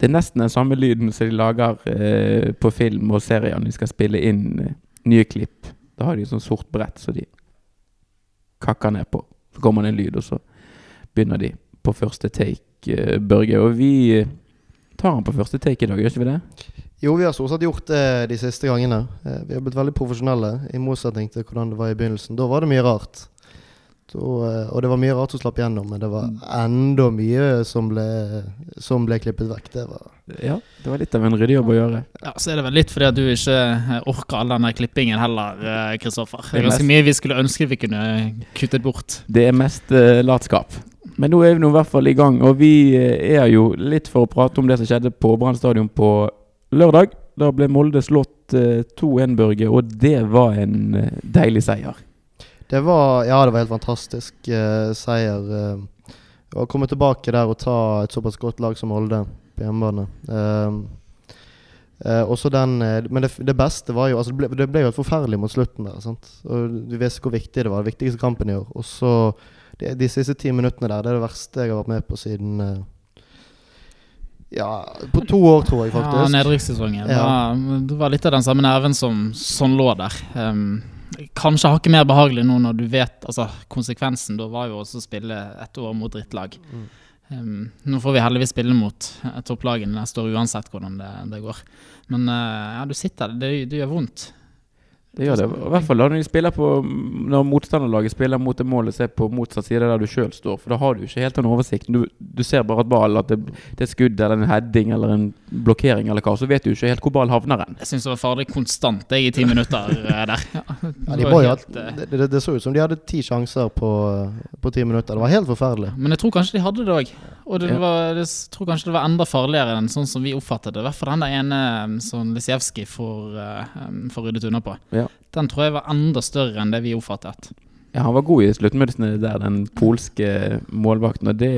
Det er nesten den samme lyden som de lager eh, på film og serier når de skal spille inn eh, nye klipp. Da har de sånn sort brett så de kakker ned på. Så kommer det en lyd, og så begynner de på første take, eh, Børge. Og vi eh, tar den på første take i dag, gjør ikke vi det? Jo, vi har stort sett gjort det de siste gangene. Eh, Vi har blitt veldig profesjonelle, i motsetning til hvordan det var i begynnelsen. Da var det mye rart. Da, eh, og det var mye rart som slapp gjennom, men det var enda mye som ble, som ble klippet vekk. Det var Ja, det var litt av en ryddig jobb å gjøre. Ja, Så er det vel litt fordi at du ikke eh, orker all den klippingen heller, eh, Kristoffer. Det er ganske mye vi skulle ønske vi kunne kuttet bort. Det er mest uh, latskap. Men nå er vi nå i hvert fall i gang, og vi er jo litt for å prate om det som skjedde på Brann stadion på lørdag. Da ble Molde slått eh, 2-1, Børge, og det var en deilig seier. Det var, ja, det var helt fantastisk uh, seier. Uh, å komme tilbake der og ta et såpass godt lag som Molde på hjemmebane. Uh, også den, men det, det beste var jo altså det, ble, det ble jo helt forferdelig mot slutten der. Sant? Og Du vet hvor viktig det var. Den viktigste kampen i år. Og så de, de siste ti minuttene der, det er det verste jeg har vært med på siden Ja, på to år, tror jeg Ja, faktisk. Nedrykkssesongen. Ja. Det var litt av den samme nerven som, sånn lå der. Um, kanskje hakket mer behagelig nå når du vet altså, konsekvensen. Da var jo også å spille ett år mot drittlag. Mm. Um, nå får vi heldigvis spille mot eh, topplagene neste år uansett hvordan det, det går. Men uh, ja, du sitter der. Det, det gjør vondt. Det gjør det. I hvert fall når, de spiller på, når motstanderlaget spiller mot det målet som er på motsatt side der du sjøl står. For da har du ikke helt den oversikten. Du, du ser bare at ballen at det, det er skudd eller en heading eller en blokkering eller hva. Så vet du ikke helt hvor ballen havner hen. Jeg syns det var farlig konstant jeg, i ti minutter eh, der. Ja, de var helt, eh, det, det, det så ut som de hadde ti sjanser på, på ti minutter. Det var helt forferdelig. Men jeg tror kanskje de hadde det òg. Og var, jeg tror kanskje det var enda farligere enn sånn som vi oppfattet det. I hvert fall den der ene som Lisjevskij får, får ryddet unna på. Ja. Den tror jeg var enda større enn det vi oppfattet. Ja, han var god i sluttmøtene der, den polske målvakten. Og det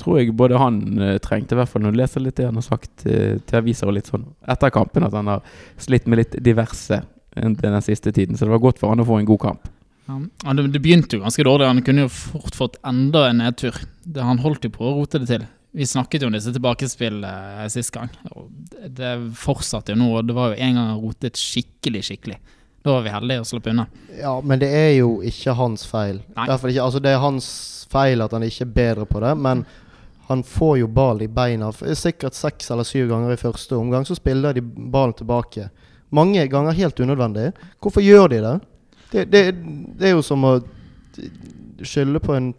tror jeg både han eh, trengte, i hvert fall når du leser litt det han har sagt eh, til aviser og litt sånn etter kampen, at han har slitt med litt diverse den siste tiden. Så det var godt for han å få en god kamp. Ja, det, det begynte jo ganske dårlig. Han kunne jo fort fått enda en nedtur. Det, han holdt jo på å rote det til. Vi snakket jo om disse tilbakespill eh, sist gang. Og det, det fortsatte jo nå. og Det var jo en gang han rotet skikkelig, skikkelig. Da var vi heldige og slapp unna. Ja, men det er jo ikke hans feil. Ikke, altså Det er hans feil at han ikke er bedre på det, men han får jo ball i beina. Sikkert seks eller syv ganger i første omgang, så spiller de ballen tilbake. Mange ganger helt unødvendig. Hvorfor gjør de det? Det, det, det er jo som å skylde på en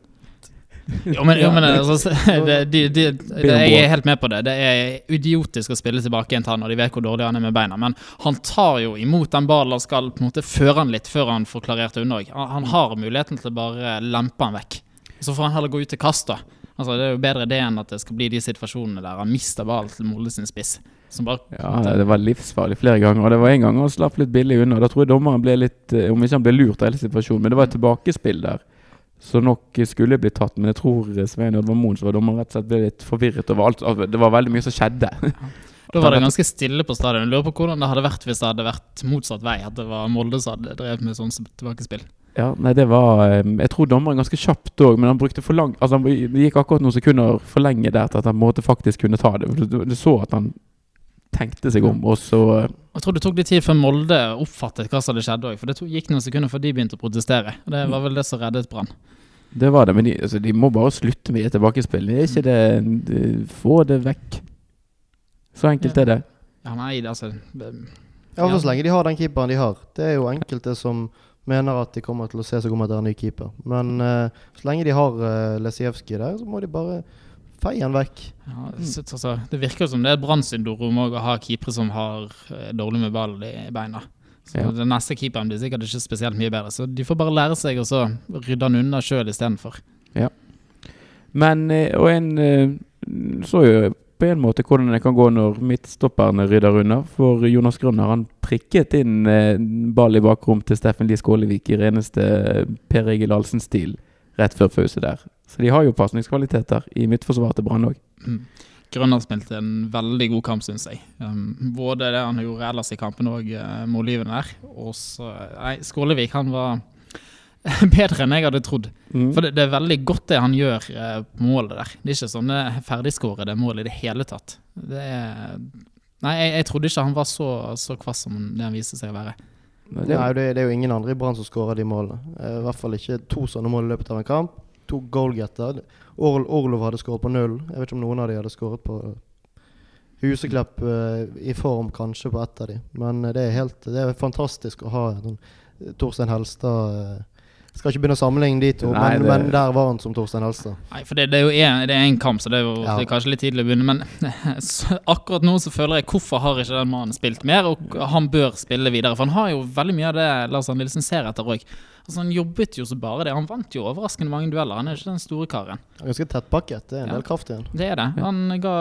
Jo, men, jo, men altså, det, de, de, det, jeg er helt med på det. Det er idiotisk å spille tilbake en han når de vet hvor dårlig han er med beina. Men han tar jo imot den ballen og skal på en måte føre han litt før han får klarert unna. Han, han har muligheten til å bare lempe han vekk. Så får han heller gå ut til kast, da. Altså, det er jo bedre det enn at det skal bli de situasjonene der han mister ballen til Molde sin spiss. Som bare Ja, det var livsfarlig flere ganger. Og det var en gang han slapp litt billig unna. Da tror jeg dommeren ble litt eh, Om ikke han ble lurt av hele situasjonen, men det var et tilbakespill der som nok skulle blitt tatt. Men jeg tror Svein Oddvar Moen som var dommer, rett og slett ble litt forvirret over alt. Altså, Det var veldig mye som skjedde. Da var det ganske stille på stadion. Lurer på hvordan det hadde vært hvis det hadde vært motsatt vei. At det var Molde som hadde drevet med sånn tilbakespill. Ja, nei, det var Jeg tror dommeren ganske kjapt òg, men han brukte for lang Altså, han, gikk akkurat noen sekunder for lenge der til at han måtte faktisk kunne ta det. Du, du, du så at han tenkte seg om, og så eh, Jeg tror det tok litt tid før Molde oppfattet hva som hadde skjedd òg. For det gikk noen sekunder før de begynte å protestere. Og Det var vel det som reddet Brann. Det var det, men de, altså, de må bare slutte med tilbakespill. Det er ikke det, de, Få det vekk. Så enkelt er det. Ja, nei, det, altså det, Ja, for så lenge de har den keeperen de har. Det er jo enkelte som mener at de kommer til å se seg om etter en ny keeper. Men uh, så lenge de har uh, Lesijevskij der, så må de bare feie han vekk. ja, altså, det virker som det er et Brann-syndrom å ha keepere som har eh, dårlig med ball i beina. Så Ja. Den neste keeperen blir sikkert ikke spesielt mye bedre. Så de får bare lære seg å rydde han unna sjøl istedenfor. Men eh, Og en eh, så jo på en måte hvordan det kan gå når midtstopperne rydder unna. For Jonas Grønner han prikket inn eh, ball i bakrom til Steffen Lie Skålevik i reneste Per Egil Ahlsen-stil rett før pause der. Så de har jo pasningskvaliteter i midtforsvaret til Brann òg. Mm. Grønner spilte en veldig god kamp, syns jeg. Um, både det han gjorde ellers i kampen og uh, målgivende der. Og så Nei, Skålevik han var bedre enn jeg hadde trodd. Mm. For det, det er veldig godt det han gjør eh, på målet der. Det er ikke sånne ferdigskårede mål i det hele tatt. Det er Nei, jeg, jeg trodde ikke han var så, så kvass som det han viste seg å være. Nei, det, det, er jo ingen andre i Brann som skårer de målene. Eh, I hvert fall ikke to sånne mål i løpet av en kamp. To goalgetter. Or Orlov hadde skåret på null. Jeg vet ikke om noen av de hadde skåret på Huseklepp uh, i form, kanskje, på ett av de. Men uh, det er helt Det er fantastisk å ha sånn, Torstein Helstad skal ikke begynne å sammenligne de to, Nei, men, det... men, der var han som Torstein Helstad. Nei, for det, det, er jo en, det en kamp, så det er jo ja. det er kanskje litt tidlig å begynne. Men akkurat nå så føler jeg hvorfor har ikke den mannen spilt mer? Og han bør spille videre. For han har jo veldig mye av det Lars Arne Nilsen ser etter òg. Altså, han jobbet jo så bare det. Han vant jo overraskende mange dueller. Han er ikke den store karen. Ganske tettpakket. Det er en ja. del kraft i han. Det er det. Han ga,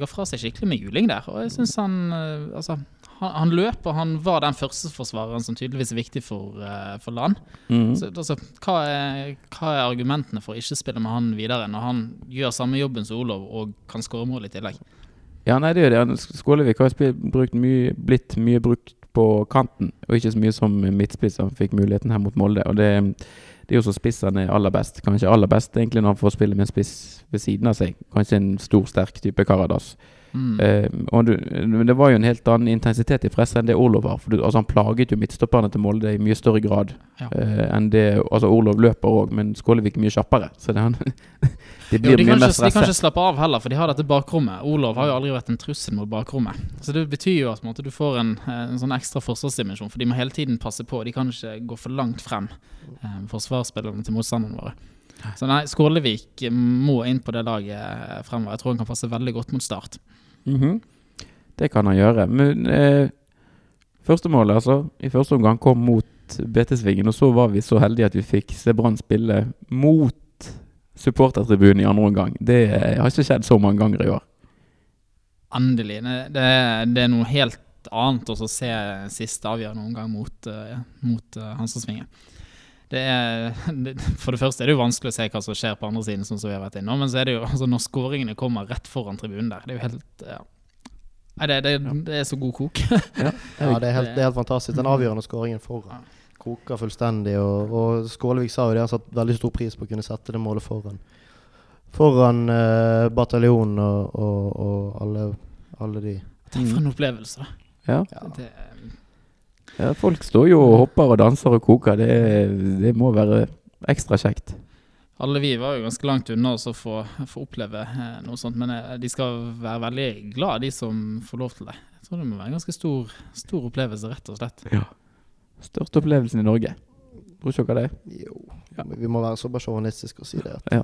ga, fra seg skikkelig med juling der. Og jeg syns han eh, Altså, han, han, løp, og han var den førsteforsvareren som tydeligvis er viktig for, uh, for land. Mm. Så, altså, hva, er, hva, er, argumentene for å ikke spille med han videre, når han gjør samme jobben som Olov og kan skåre mål i tillegg? Ja, nei, det er det. Skålevik har mye, blitt mye brukt på kanten, og ikke så mye som midtspiss. Han fikk muligheten her mot Molde. og det, det er jo så spiss han er aller best. Kanskje aller best egentlig når han får spille med en spiss ved siden av seg. Kanskje en stor, sterk type Karadas. Mm. Uh, og du, det var jo en helt annen intensitet i presset enn det Orlov var. For du, altså Han plaget jo midtstopperne til Molde i mye større grad ja. uh, enn det Altså Orlov løper òg, men Skålevik mye kjappere. Så det, han, det blir jo, de mye mer stresset. De kan ikke slappe av heller, for de har dette bakrommet. Orlov har jo aldri vært en trussel mot bakrommet. Så det betyr jo at måte, du får en, en, sånn ekstra forsvarsdimensjon, for de må hele tiden passe på. De kan ikke gå for langt frem, eh, forsvarsspillerne til motstanderne våre. Så nei, Skålevik må inn på det laget fremover. Jeg tror han kan passe veldig godt mot Start. Mm -hmm. Det kan han gjøre. Men eh, første målet, altså, i første omgang kom mot BT-svingen, og så var vi så heldige at vi fikk se Brann spille mot supportertribunen i andre omgang. Det har ikke skjedd så mange ganger i år. Endelig. Det, det, er noe helt annet å se siste avgjørende omgang mot, uh, mot uh. Det er, for det første er det jo vanskelig å se hva som skjer på andre siden, sånn som vi har vært innom. Men så er det jo altså når skåringene kommer rett foran tribunen der. Det er jo helt ja. Nei, det, det, det, er så god kok. ja, ja det, er helt, det, er helt, fantastisk. Den avgjørende skåringen foran koker fullstendig. Og, og Skålevik sa jo det, han satte veldig stor pris på å kunne sette det målet foran. Foran uh, bataljonen og, og, og alle, alle, de. Tenk for en opplevelse, da. Ja. Det, ja, folk står jo og hopper og danser og koker. Det, det må være ekstra kjekt. Alle vi var jo ganske langt unna å få, få, oppleve eh, noe sånt, men eh, de skal være veldig glad, de som får lov til det. Jeg tror det må være en ganske stor, stor opplevelse, rett og slett. Ja. Største opplevelsen i Norge. Tror ikke dere det? Jo, ja. vi må være såpass sjåvinistiske og si det. Ja.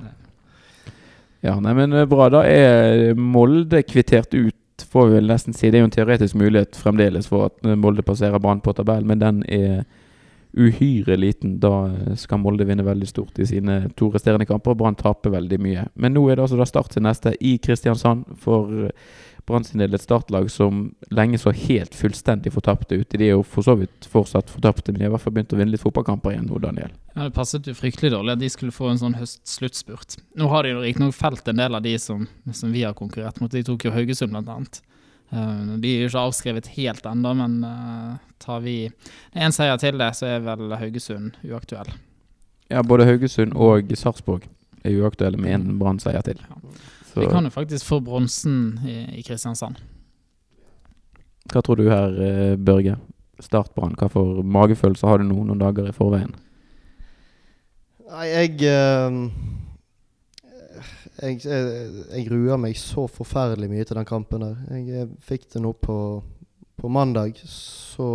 ja, nei, men eh, bra. Da er Molde kvittert ut får vi vel nesten si. Det er jo en teoretisk mulighet fremdeles for at Molde passerer Brann på tabellen, men den er uhyre liten. Da skal Molde vinne veldig stort i sine to resterende kamper, Brann taper veldig mye. Men nå er det altså da Start sin neste i Kristiansand for Brann sin del et startlag som lenge så helt fullstendig fortapte ut. De er jo for så vidt fortsatt fortapte, men de har i hvert fall begynt å vinne litt fotballkamper igjen nå, Daniel. Ja, Det passet jo fryktelig dårlig at de skulle få en sånn høstsluttspurt. Nå har de jo riktignok felt en del av de som, som, vi har konkurrert mot. De tok jo Haugesund, blant annet. Uh, de er jo ikke avskrevet helt ennå, men uh, tar vi én seier til det, så er vel Haugesund uaktuell. Ja, både Haugesund og Sarpsborg er uaktuelle med én Brann-seier til. Ja. Så. Vi kan jo faktisk få bronsen i, i, Kristiansand. Hva tror du her, eh, Børge? Startbrann, hva for magefølelse har du nå noen dager i forveien? Nei, jeg, uh, jeg, jeg Jeg gruer meg så forferdelig mye til den kampen der. Jeg fikk det nå på, på mandag. Så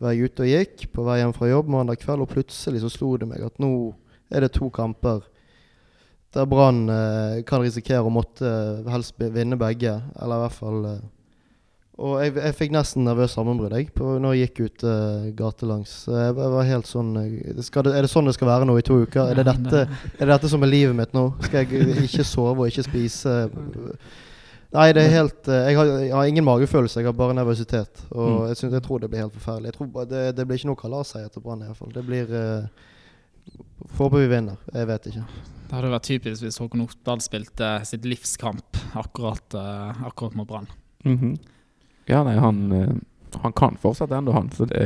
var jeg ute og gikk på vei hjem fra jobb mandag kveld, og plutselig så slo det meg at nå er det to kamper der Brann eh, kan risikere å måtte eh, helst vinne begge, eller i hvert fall eh. Og jeg, jeg, fikk nesten nervøst sammenbrudd jeg, på, når jeg gikk ut uh, gatelangs. Jeg, jeg var helt sånn det, det, Er det sånn det skal være nå i to uker? Er det, dette, er det dette som er livet mitt nå? Skal jeg ikke sove og ikke spise? Nei, det er helt jeg har, jeg har, ingen magefølelse, jeg har bare nervøsitet. Og mm. jeg, synes, jeg, tror det blir helt forferdelig. Jeg tror det, det blir ikke noe kalas her etter Brann, iallfall. Det blir uh, Håper vi vinner. Jeg vet ikke. Det hadde vært typisk hvis Håkon Oppdal spilte sitt livskamp akkurat, uh, akkurat mot Brann. Mm -hmm. Ja, nei, han, uh, han kan fortsette ennå, han. Så det,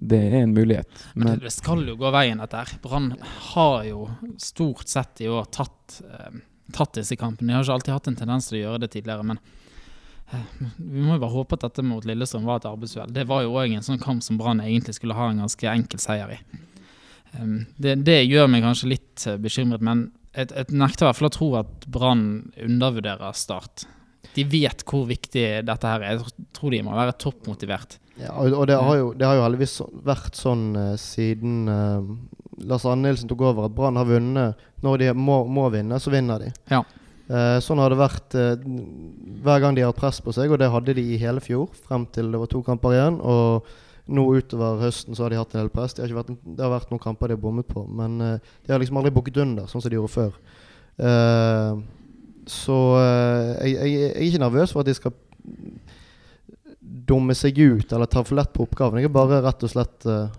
det, er en mulighet. Men, Men det, skal jo gå veien, dette her. Brann har jo stort sett i år tatt, uh, tatt disse kampene. De har ikke alltid hatt en tendens til å gjøre det tidligere, men Vi må jo bare håpe at dette mot Lillestrøm var et arbeidsuhell. Det var jo òg en sånn kamp som Brann egentlig skulle ha en ganske enkel seier i. Det, det, gjør meg kanskje litt bekymret, men jeg nekter i hvert fall å tro at Brann undervurderer Start. De vet hvor viktig dette her er. Jeg tror de må være toppmotivert. Ja, og det har, jo, det har jo heldigvis vært sånn uh, siden uh, Lars Arne Nilsen tok over, at Brann har vunnet når de må, må vinne, så vinner de. Ja. Uh, sånn har det vært hver gang de har hatt press på seg, og det hadde de i hele fjor, frem til det var to kamper igjen. Og nå utover høsten så har de hatt en del press. Det har, vært, det har vært noen kamper de har bommet på, men de har liksom aldri bukket under, sånn som de gjorde før. Så jeg, jeg, jeg er ikke nervøs for at de skal dumme seg ut eller ta for lett på oppgaven. Jeg er bare rett og slett uh,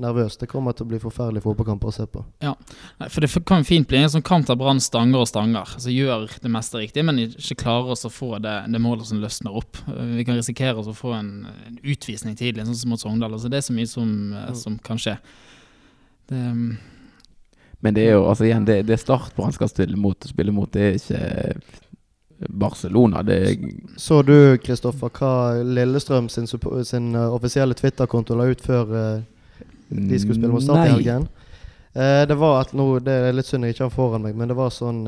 nervøs. Det kommer til å bli forferdelig fotballkamper å se på. Ja, for det kan fint bli en sånn kamp der Brann stanger og stanger. Altså gjør det meste riktig, men ikke klarer oss å få det, det målet som løsner opp. Vi kan risikere oss å få en, en utvisning tidlig, sånn som mot Sogndal. Altså det er så mye som, eh, mm. som kan skje. Det, um, men det er jo altså igjen, det, det Start Brann skal spille mot, spille mot, det er ikke Barcelona. Det Så du, Kristoffer, hva Lillestrøm sin, sin uh, offisielle Twitter-konto la ut før uh, de skulle spille mot Start i helgen? Uh, det var at nå, Det er litt synd jeg ikke har foran meg, men det var sånn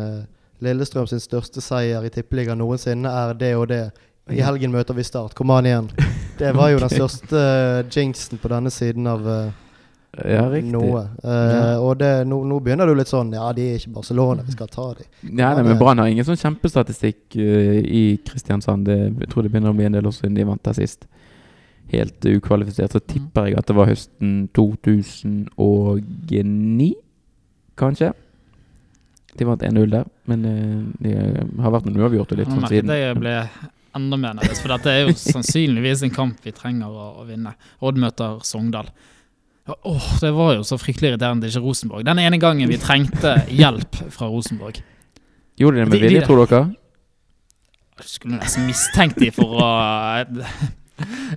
Lillestrøm sin største seier i Tippeligaen noensinne er det og det. I helgen møter vi Start. Kom an igjen. Det var jo den største jinxen på denne siden av ja, riktig. Noe. Uh, ja. Og det, nå, nå, begynner du litt sånn Ja, de er ikke Barcelona, vi skal ta dem. Ja, nei, men Brann har ingen sånn kjempestatistikk uh, i Kristiansand. Det, jeg tror det begynner å bli en del også siden de vant der sist. Helt uh, ukvalifisert. Så tipper jeg at det var høsten 2009, kanskje. De vant 1-0 der, men det har vært noen uavgjort litt sånn siden. Det ble enda mer nervøs, for dette er jo sannsynligvis en kamp vi trenger å, å vinne. Odd møter Sogndal. Åh, Det var jo så fryktelig irriterende ikke Rosenborg. Den ene gangen vi trengte hjelp fra Rosenborg. Gjorde de det med vilje, tror dere? Jeg skulle nesten mistenkt de for å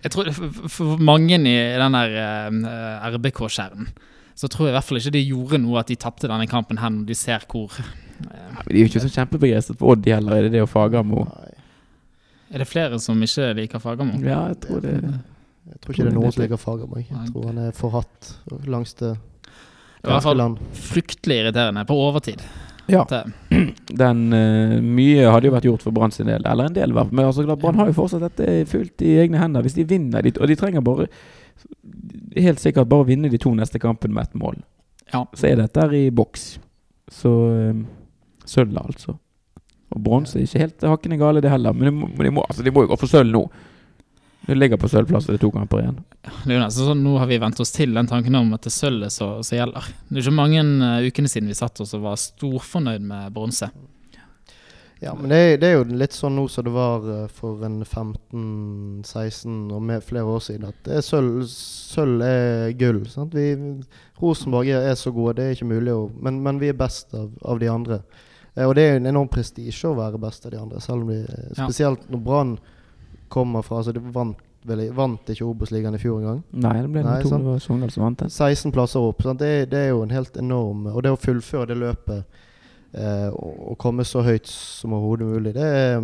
Jeg tror For mange i den der uh, eh, RBK-skjermen så tror jeg i hvert fall ikke de gjorde noe at de tapte denne kampen her når de ser hvor uh, ja, De er jo ikke så kjempebegeistret for Odd heller, er det det og Fagermo? Er det flere som ikke liker Fagermo? Ja, jeg tror det jeg tror ikke det er noen som liker meg. Jeg tror han er forhatt langs det i hvert fall fryktelig irriterende på overtid. Ja. Den, uh, mye hadde jo vært gjort for Brann sin del. Eller en del, men altså, Brann har jo fortsatt dette fullt i egne hender. Hvis de vinner, de, og de trenger bare helt sikkert bare vinne de to neste kampene med ett mål, ja. så er dette her i boks. Så um, sølv, altså. Og bronse er ikke helt hakkende gale, det heller. Men de må, de må, altså, de må jo gå for sølv nå. Du ligger på sølvplass, to det er to kamper igjen. Det er jo nesten sånn, Nå har vi vent oss til den tanken om at det er sølvet som gjelder. Det er ikke mange uh, ukene siden vi satt oss og var storfornøyd med bronse. Ja, men det, det, er jo litt sånn nå som det var uh, for en 15-16 og med flere år siden. At sølv, sølv er gull. Sant? Vi, Rosenborg er, er, så gode, det er ikke mulig å Men, men vi er best av, av de andre. Uh, og det er en enorm prestisje å være best av de andre, selv om de, spesielt når Brann kommer fra. Altså, du vant, vel, vant ikke Obos-ligaen i fjor engang. Nei, det ble Nei, to, det Sogndal som vant det. 16 plasser opp. Det, det, er jo en helt enorm Og det å fullføre det løpet eh, og, komme så høyt som overhodet mulig, det er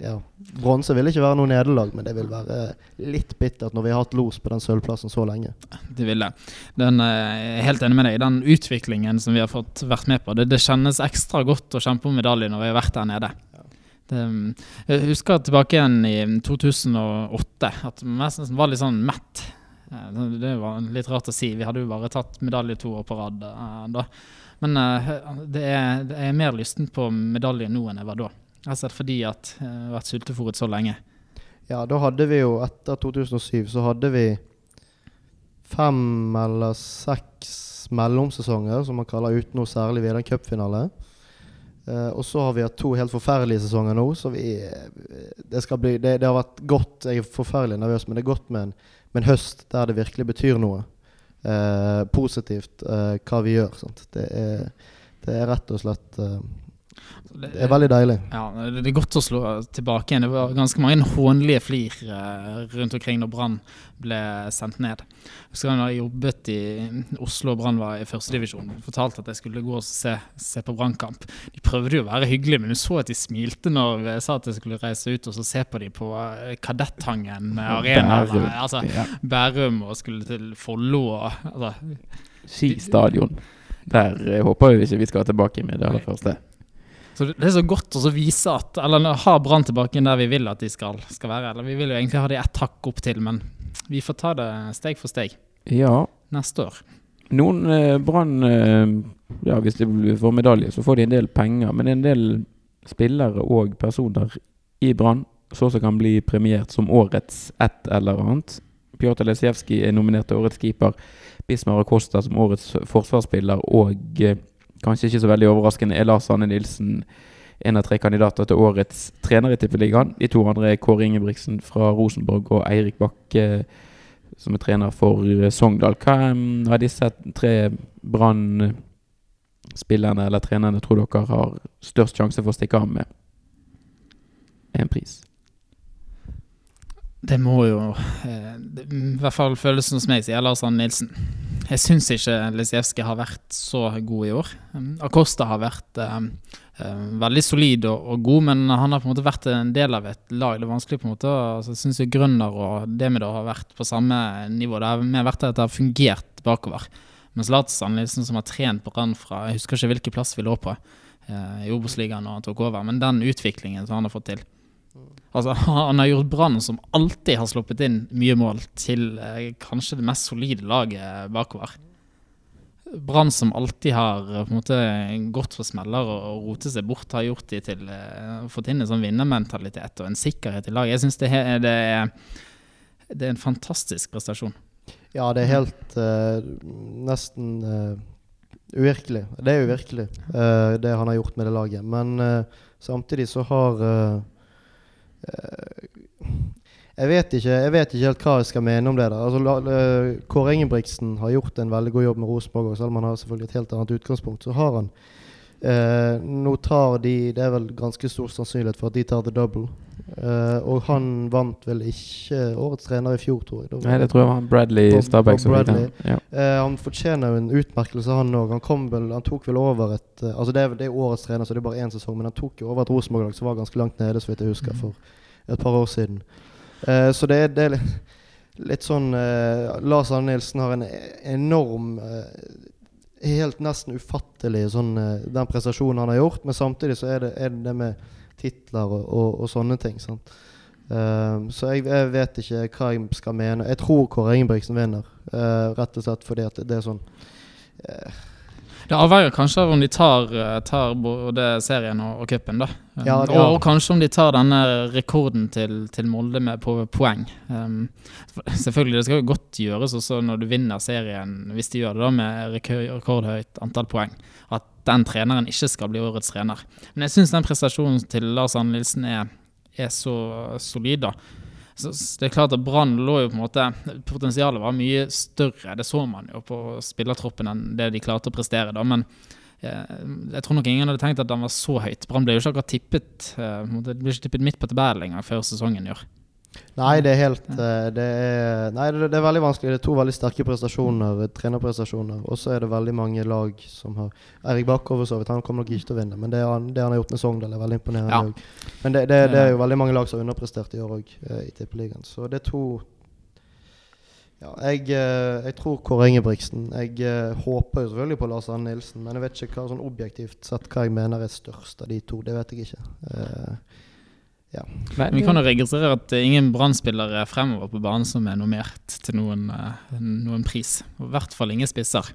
ja, Bronse vil ikke være noe nederlag, men det vil være litt bittert når vi har hatt los på den sølvplassen så lenge. Det vil det. Den, eh, jeg er helt enig med deg. Den utviklingen som vi har fått vært med på, det, det kjennes ekstra godt å kjempe om medalje når vi har vært der nede. Det, jeg husker tilbake igjen i 2008 at vi var litt sånn mett. Det var litt rart å si. Vi hadde jo bare tatt medalje to år på rad uh, da. Men uh, det, er, det er mer lysten på medalje nå enn jeg var da. Altså fordi at jeg har vært sultefòret så lenge. Ja, da hadde vi jo etter 2007 så hadde vi fem eller seks mellomsesonger som man kaller uten noe særlig ved en cupfinale. Uh, og så har vi hatt to helt forferdelige sesonger nå, så vi Det, skal bli, det, det har vært godt Jeg er forferdelig nervøs, men det er godt med en, med en høst der det virkelig betyr noe. Uh, positivt uh, hva vi gjør. Det er, det, er, rett og slett Det er veldig deilig. Ja, Det er godt å slå tilbake igjen. Det var ganske mange hånlige flir eh, rundt omkring når Brann ble sendt ned. Jeg husker da jeg jobbet i Oslo og Brann var i førstedivisjon. Fortalte at jeg skulle gå og se, se på Brannkamp. De prøvde jo å være hyggelige, men du så at de smilte når jeg sa at jeg skulle reise ut og så se på dem på eh, Kadettangen arena. Bærum. Altså, Ja. Bærum og skulle til Follo og altså, Ski stadion. Der eh, håper vi ikke vi skal tilbake med det aller første. Så det er så godt å vise at Eller ha Brann tilbake der vi vil at de skal, skal være. Eller vi vil jo egentlig ha det ett hakk opp til, men vi får ta det steg for steg Ja, neste år. Noen eh, Brann eh, Ja, hvis de får medalje, så får de en del penger. Men en del spillere og personer i Brann så som kan bli premiert som årets ett eller annet. Pjotr Lesijevskij er nominert til årets keeper. Bismar Acosta som årets forsvarsspiller. Og eh, kanskje ikke så veldig overraskende er Lars Anne Nilsen en av tre kandidater til årets trener i Tippeligaen. De to andre er Kåre Ingebrigtsen fra Rosenborg og Eirik Bakke som er trener for eh, Sogndal. Hva em, av disse tre Brann-spillerne eller trenerne tror dere har størst sjanse for å stikke av med en pris? Det må jo eh, I hvert fall føles hos meg, sier Lars Arne Nilsen. Jeg syns ikke Lisijevskij har vært så god i år. Um, Acosta har vært eh, eh, veldig solid og, og god, men han har på en måte vært en del av et lag. Det er vanskelig på en måte altså, Jeg syns Grønner og Demidor har vært på samme nivå. Det har mer vært at det har fungert bakover. Mens Lars Arne Nilsen, som har trent Brann fra Jeg husker ikke hvilken plass vi lå på eh, i Obos-ligaen når han tok over, men den utviklingen som han har fått til Altså, Han har gjort Brann, som alltid har sluppet inn mye mål, til eh, kanskje det mest solide laget bakover. Brann som alltid har eh, på en måte gått for smeller og, og rotet seg bort, har gjort de til eh, fått inn en sånn vinnermentalitet og en sikkerhet i laget. Jeg syns det, det, er- det er en fantastisk prestasjon. Ja, det er helt eh, nesten eh, uvirkelig. Det er uvirkelig, eh, det han har gjort med det laget. Men eh, samtidig så har eh, eh, jeg vet, ikke, jeg vet ikke helt hva jeg skal mene om det. der. Altså, Kåre Ingebrigtsen har gjort en veldig god jobb med Rosenborg, selv om han har selvfølgelig et helt annet utgangspunkt, så har han eh, Nå tar de Det er vel ganske stor sannsynlighet for at de tar the double. Eh, og han vant vel ikke årets trener i fjor, tror jeg. Nei, det tror jeg var Bradley Bob- Stabæk Bob. Bradley. Ja. Eh, han fortjener jo en utmerkelse, han òg. Han, han tok vel over et eh, Altså Det er det er årets trener, så det er bare én sesong, men han tok jo over et Rosenborg-lag som var ganske langt nede, så vidt jeg husker, for et par år siden. Eh, så det det er litt, sånn eh, Lars Arne Nilsen har en enorm eh, Helt nesten ufattelig sånn den prestasjonen han har gjort, men samtidig så er det er det, med titler og, og, og sånne ting. sant? Så jeg, jeg vet ikke hva jeg skal mene. Jeg tror Kåre Ingebrigtsen vinner, rett og slett fordi at det er sånn Det avveier kanskje av om de tar, eh, tar både serien og, og cupen, da. Um, Ja, og, og kanskje om de tar denne rekorden til, til Molde med på poeng. Um, selvfølgelig, det skal jo godt gjøres også når du vinner serien, hvis de gjør det da med rekordhøyt antall poeng, at den treneren ikke skal bli årets trener. Men jeg syns den prestasjonen til Lars Anne Nilsen er, er så solid, da. Det er klart at Brann lå jo på en måte Potensialet var mye større, det så man jo på spillertroppen enn det de klarte å prestere, da. Men eh, jeg tror nok ingen hadde tenkt at den var så høyt. Brann ble jo ikke akkurat tippet eh, ble ikke tippet midt på tabellen engang før sesongen år. Nei, det er helt eh, det er, Nei, det, er veldig vanskelig. Det er to veldig sterke prestasjoner, eh, trenerprestasjoner. Og så er det veldig mange lag som har Eirik Bakkov, for så vidt. Han kommer nok ikke til å vinne, men det han, det han har gjort med Sogndal, er veldig imponerende Ja. Men det, det, det er jo veldig mange lag som har underprestert i år òg, i Tippeligaen. Så det er to ja, jeg, eh, jeg tror Kåre Ingebrigtsen. Jeg eh, håper jo selvfølgelig på Lars Arne Nilsen, men jeg vet ikke hva sånn objektivt sett hva jeg mener er størst av de to. Det vet jeg ikke. Eh, Men Vi kan jo registrere at ingen Brann-spillere fremover på banen som er nominert til noen, eh, noen pris. Og I hvert fall ingen spisser.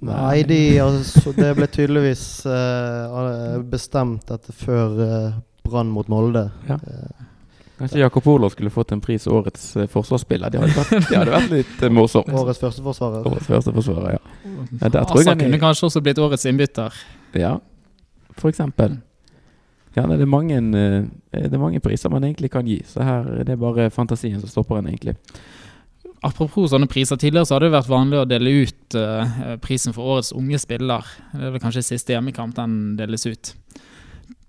Nei, de, altså, det ble tydeligvis uh, bestemt dette før uh, Brann mot Molde. Ja. Kanskje Jakob Olav skulle fått en pris årets forsvarsspiller. Det hadde vært, det hadde vært litt morsomt. årets førsteforsvarer. Årets første forsvarer, ja. Ja, Asa er- kunne kanskje også blitt årets innbytter. Ja, for eksempel. Ja, det, er mange, eh, det er mange priser man egentlig kan gi, så her er bare fantasien som stopper en, egentlig. Apropos sånne priser. Tidligere så hadde det vært vanlig å dele ut uh, prisen for årets unge spiller. Det er vel kanskje siste hjemmekamp den deles ut.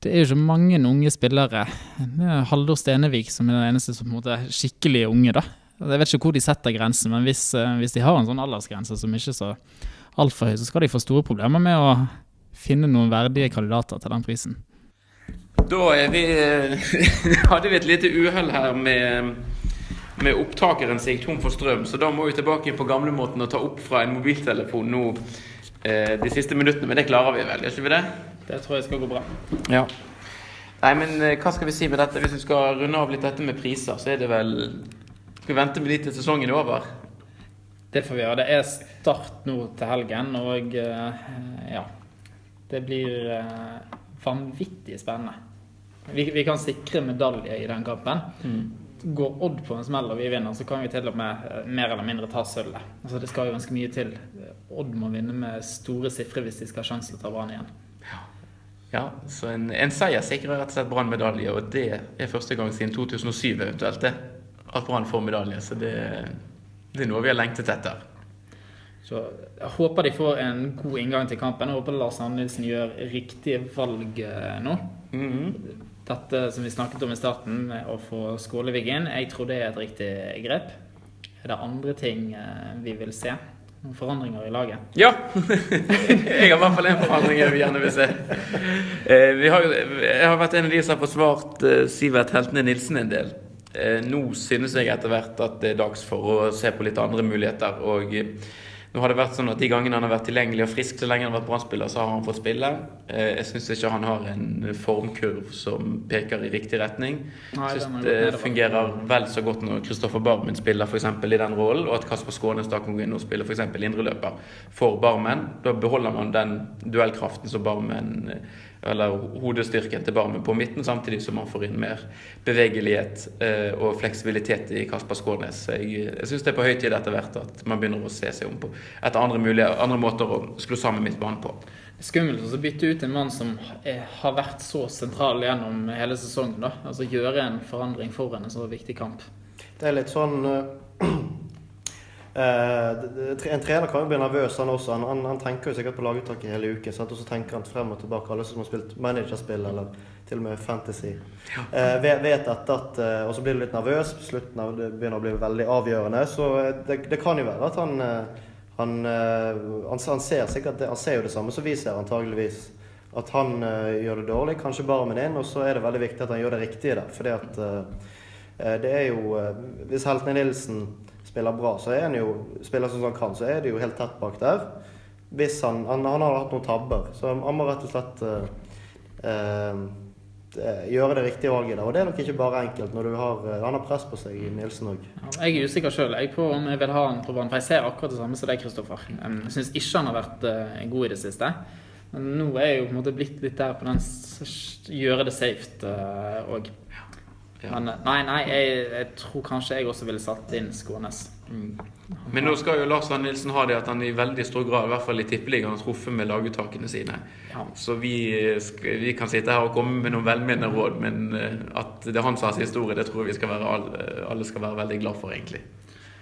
Det er jo ikke mange unge spillere. Det er Haldor Stenevik som er den eneste som på en måte er skikkelig unge. da. Jeg vet ikke hvor de setter grensen, men hvis, uh, hvis de har en sånn aldersgrense som ikke er så altfor høy, så skal de få store problemer med å finne noen verdige kandidater til den prisen. Da vi, hadde vi et lite uhell her med med opptakeren som gikk tom for strøm, så da må vi tilbake på gamlemåten og ta opp fra en mobiltelefon nå eh, de siste minuttene. Men det klarer vi vel, gjør ikke vi det? Det tror jeg skal gå bra. Ja. Nei, men eh, hva skal vi si med dette? Hvis vi skal runde av litt dette med priser, så er det vel Skal vi vente med de til sesongen er over? Det får vi gjøre. Det er start nå til helgen, og eh, ja Det blir eh, vanvittig spennende. Vi, vi kan sikre medalje i den kampen. Mm går Odd på en smell og vi vinner, så kan vi til og med eh, mer eller mindre ta sølvet. Altså, det skal jo ganske mye til. Odd må vinne med store sifre hvis de skal ha sjanse til å ta Brann igjen. Ja. ja, så en, en seier sikrer rett og slett Brann medalje, og det er første gang siden 2007 eventuelt det, at Brann får medalje. Så det, det, er noe vi har lengtet etter. Så Jeg håper de får en god inngang til kampen. Jeg håper Lars Andelsen gjør riktige valg eh, nå. Mm -hmm dette som vi snakket om i starten, med å få skoleviggen, jeg tror det er et riktig grep. Er det andre ting eh, vi vil se? Noen forandringer i laget? Ja! jeg har i hvert fall en forandring jeg gjerne vil se. Eh, har, jeg har vært en av de som har forsvart eh, Sivert Heltene Nilsen en del. Nå synes jeg etter hvert at det er dags for å se på litt andre muligheter. og nå har det vært sånn at De gangene han har vært tilgjengelig og frisk så lenge han har vært brannspiller, så har han fått spille. Eh, jeg syns ikke han har en formkurv som peker i riktig retning. Jeg syns det fungerer vel så godt når Kristoffer Barmen spiller for eksempel, i den rollen, og at Kasper Skånes da kan gå inn og spille f.eks. indreløper for Barmen. Da beholder man den duellkraften som Barmen eller hodestyrken til Barmen på midten, samtidig som man får inn mer bevegelighet eh, og fleksibilitet i Kasper Skånes. Jeg, jeg syns det er på høy tid etter hvert at man begynner å se seg om på etter andre, mulige, andre måter å skru sammen midtbanen på. Det er skummelt å bytte ut en mann som er, har vært så sentral gjennom hele sesongen. da. Altså Gjøre en forandring for en så viktig kamp. Det er litt sånn uh, Uh, en trener kan jo bli nervøs, han også. Han, han, han tenker jo sikkert på laguttaket hele uken. Sant? Og så tenker han frem og tilbake, alle som har spilt managerspill eller til og med Fantasy. Eh, vet, vet at, at uh, Og så blir du litt nervøs. Slutten av det begynner å bli veldig avgjørende. Så det, det kan jo være at han han, han, han, ser sikkert han ser jo det samme som vi ser, antageligvis. At han gjør det dårlig, kanskje bare med inn, og så er det veldig viktig at han gjør det riktige der. Fordi at det er jo Hvis Heltene Nilsen spiller bra, så er han jo spiller som han kan, så er det jo helt tett bak der. Hvis han, han, han har hatt noen tabber, så han må rett og slett uh, uh, gjøre det riktige valget der. Og det er nok ikke bare enkelt når du har Han har press på seg, Nilsen òg. Ja, jeg er usikker sjøl på om jeg vil ha han på banen, for jeg ser akkurat det samme som deg, Kristoffer. Jeg syns ikke han har vært uh, god i det siste. Men nå er jeg jo på en måte blitt litt der på den gjøre det safe òg. Ja. Men eh, nei, nei, jeg, jeg, tror kanskje jeg også ville satt inn Skånes. Mm. Men nå skal jo Lars Arne Nilsen ha det at han i veldig stor grad, i hvert fall i tippeligaen, har truffet med laguttakene sine. Ja. Så vi, vi, kan sitte her og komme med noen velmenende råd, men eh, at det er han som har sin historie, det tror jeg vi skal være, alle skal være veldig glad for, egentlig.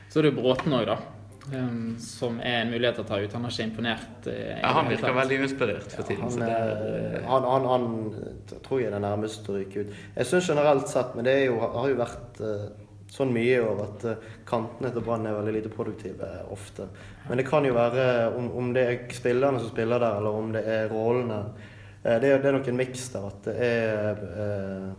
Så er det Bråten òg, da. Um, som er en mulighet til å ta ut. Han har ikke imponert. Uh, ja, Han virker veldig uinspirert for tiden. Ja, han, er, han, han, han, tror jeg er det nærmeste å ryke ut. Jeg syns generelt sett, men det jo, har jo vært uh, sånn mye over at uh, kantene til Brann er veldig lite produktive ofte. Men det kan jo være om, om, det er spillerne som spiller der, eller om det er rollene. det, det er nok en miks der. At det er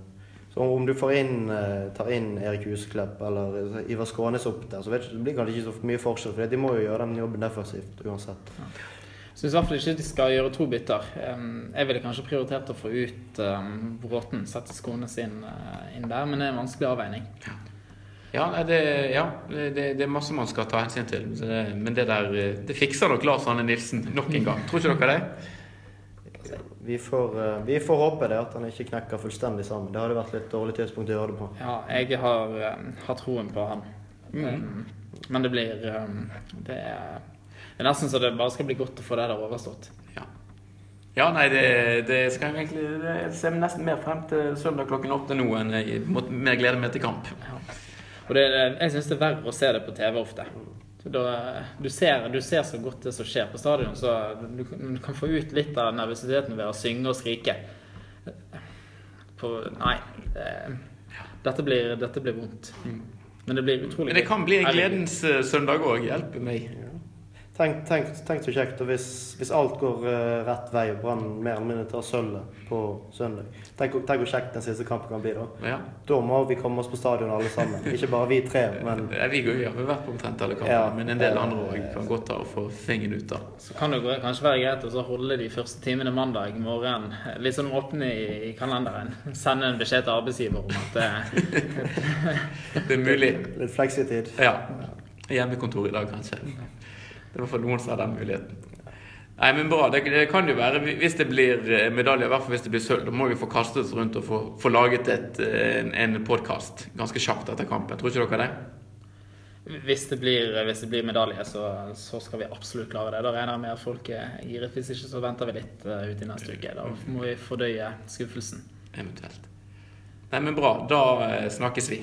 så om du får inn, eh, tar inn Erik Huseklepp eller Ivar Skånes opp der, så vet du, det blir kanskje ikke så mye forskjell. For de må jo gjøre den jobben defensivt uansett. Jeg Syns i hvert fall ikke de skal gjøre to bytter. Jeg ville kanskje prioritert å få ut Bråten, sette Skånes inn, eh, inn, der, men det er en vanskelig avveining. Ja, det, ja det, det, er masse man skal ta hensyn til. Men det der det fikser nok Lars Anne Nilsen nok en gang. Tror ikke dere det? Vi får, uh, vi får, håpe det at han ikke knekker fullstendig sammen. Det hadde vært litt dårlig tidspunkt å gjøre det på. Ja, jeg har, um, har troen på han. Mm. Um, men det blir um, det, er, det, er, nesten så det bare skal bli godt å få det der overstått. Ja, ja nei, det, det skal jeg egentlig det ser nesten mer frem til søndag klokken åtte nå enn jeg måtte mer glede meg til kamp. Ja. Og det, jeg syns det er verre å se det på TV ofte. Da, du, ser, du, ser, så godt det som skjer på stadion, så du, du kan få ut litt av nervøsiteten ved å synge og skrike. På, nei. Det, dette, blir, dette, blir, vondt. Mm. Men det blir utrolig Men det kan bli en gledens uh, søndag òg. Hjelpe meg. Tenk, tenk, tenk, så kjekt hvis, hvis alt går uh, rett vei og Brann mer eller mindre tar sølvet på søndag. Tenk, tenk hvor kjekt den siste kampen kan bli da. Ja. Da må vi komme oss på stadion alle sammen. Ikke bare vi tre, men ja, Vi har vært på omtrent alle kampene, ja, men en del andre òg kan godt ta og få fingeren ut av. Så kan det kanskje være greit å holde de første timene mandag morgen litt sånn åpne i, i kalenderen. Sende en beskjed til arbeidsgiver om at Det er mulig. Litt fleksitid. Ja. Hjemmekontor i dag, kanskje. Det var for noen som hadde den muligheten. Nei, men bra. Det, det, kan jo være hvis det blir eh, medalje, i hvert fall hvis det blir sølv. Da må vi få kastet oss rundt og få, få laget et, eh, en, en podkast ganske kjapt etter kampen. Tror ikke dere det? Hvis det blir, hvis det blir medalje, så, så, skal vi absolutt klare det. Da regner jeg med at folk er giret. Hvis ikke, så venter vi litt uh, ut i neste uke. Da må vi fordøye skuffelsen. Eventuelt. Nei, men bra. Da snakkes vi.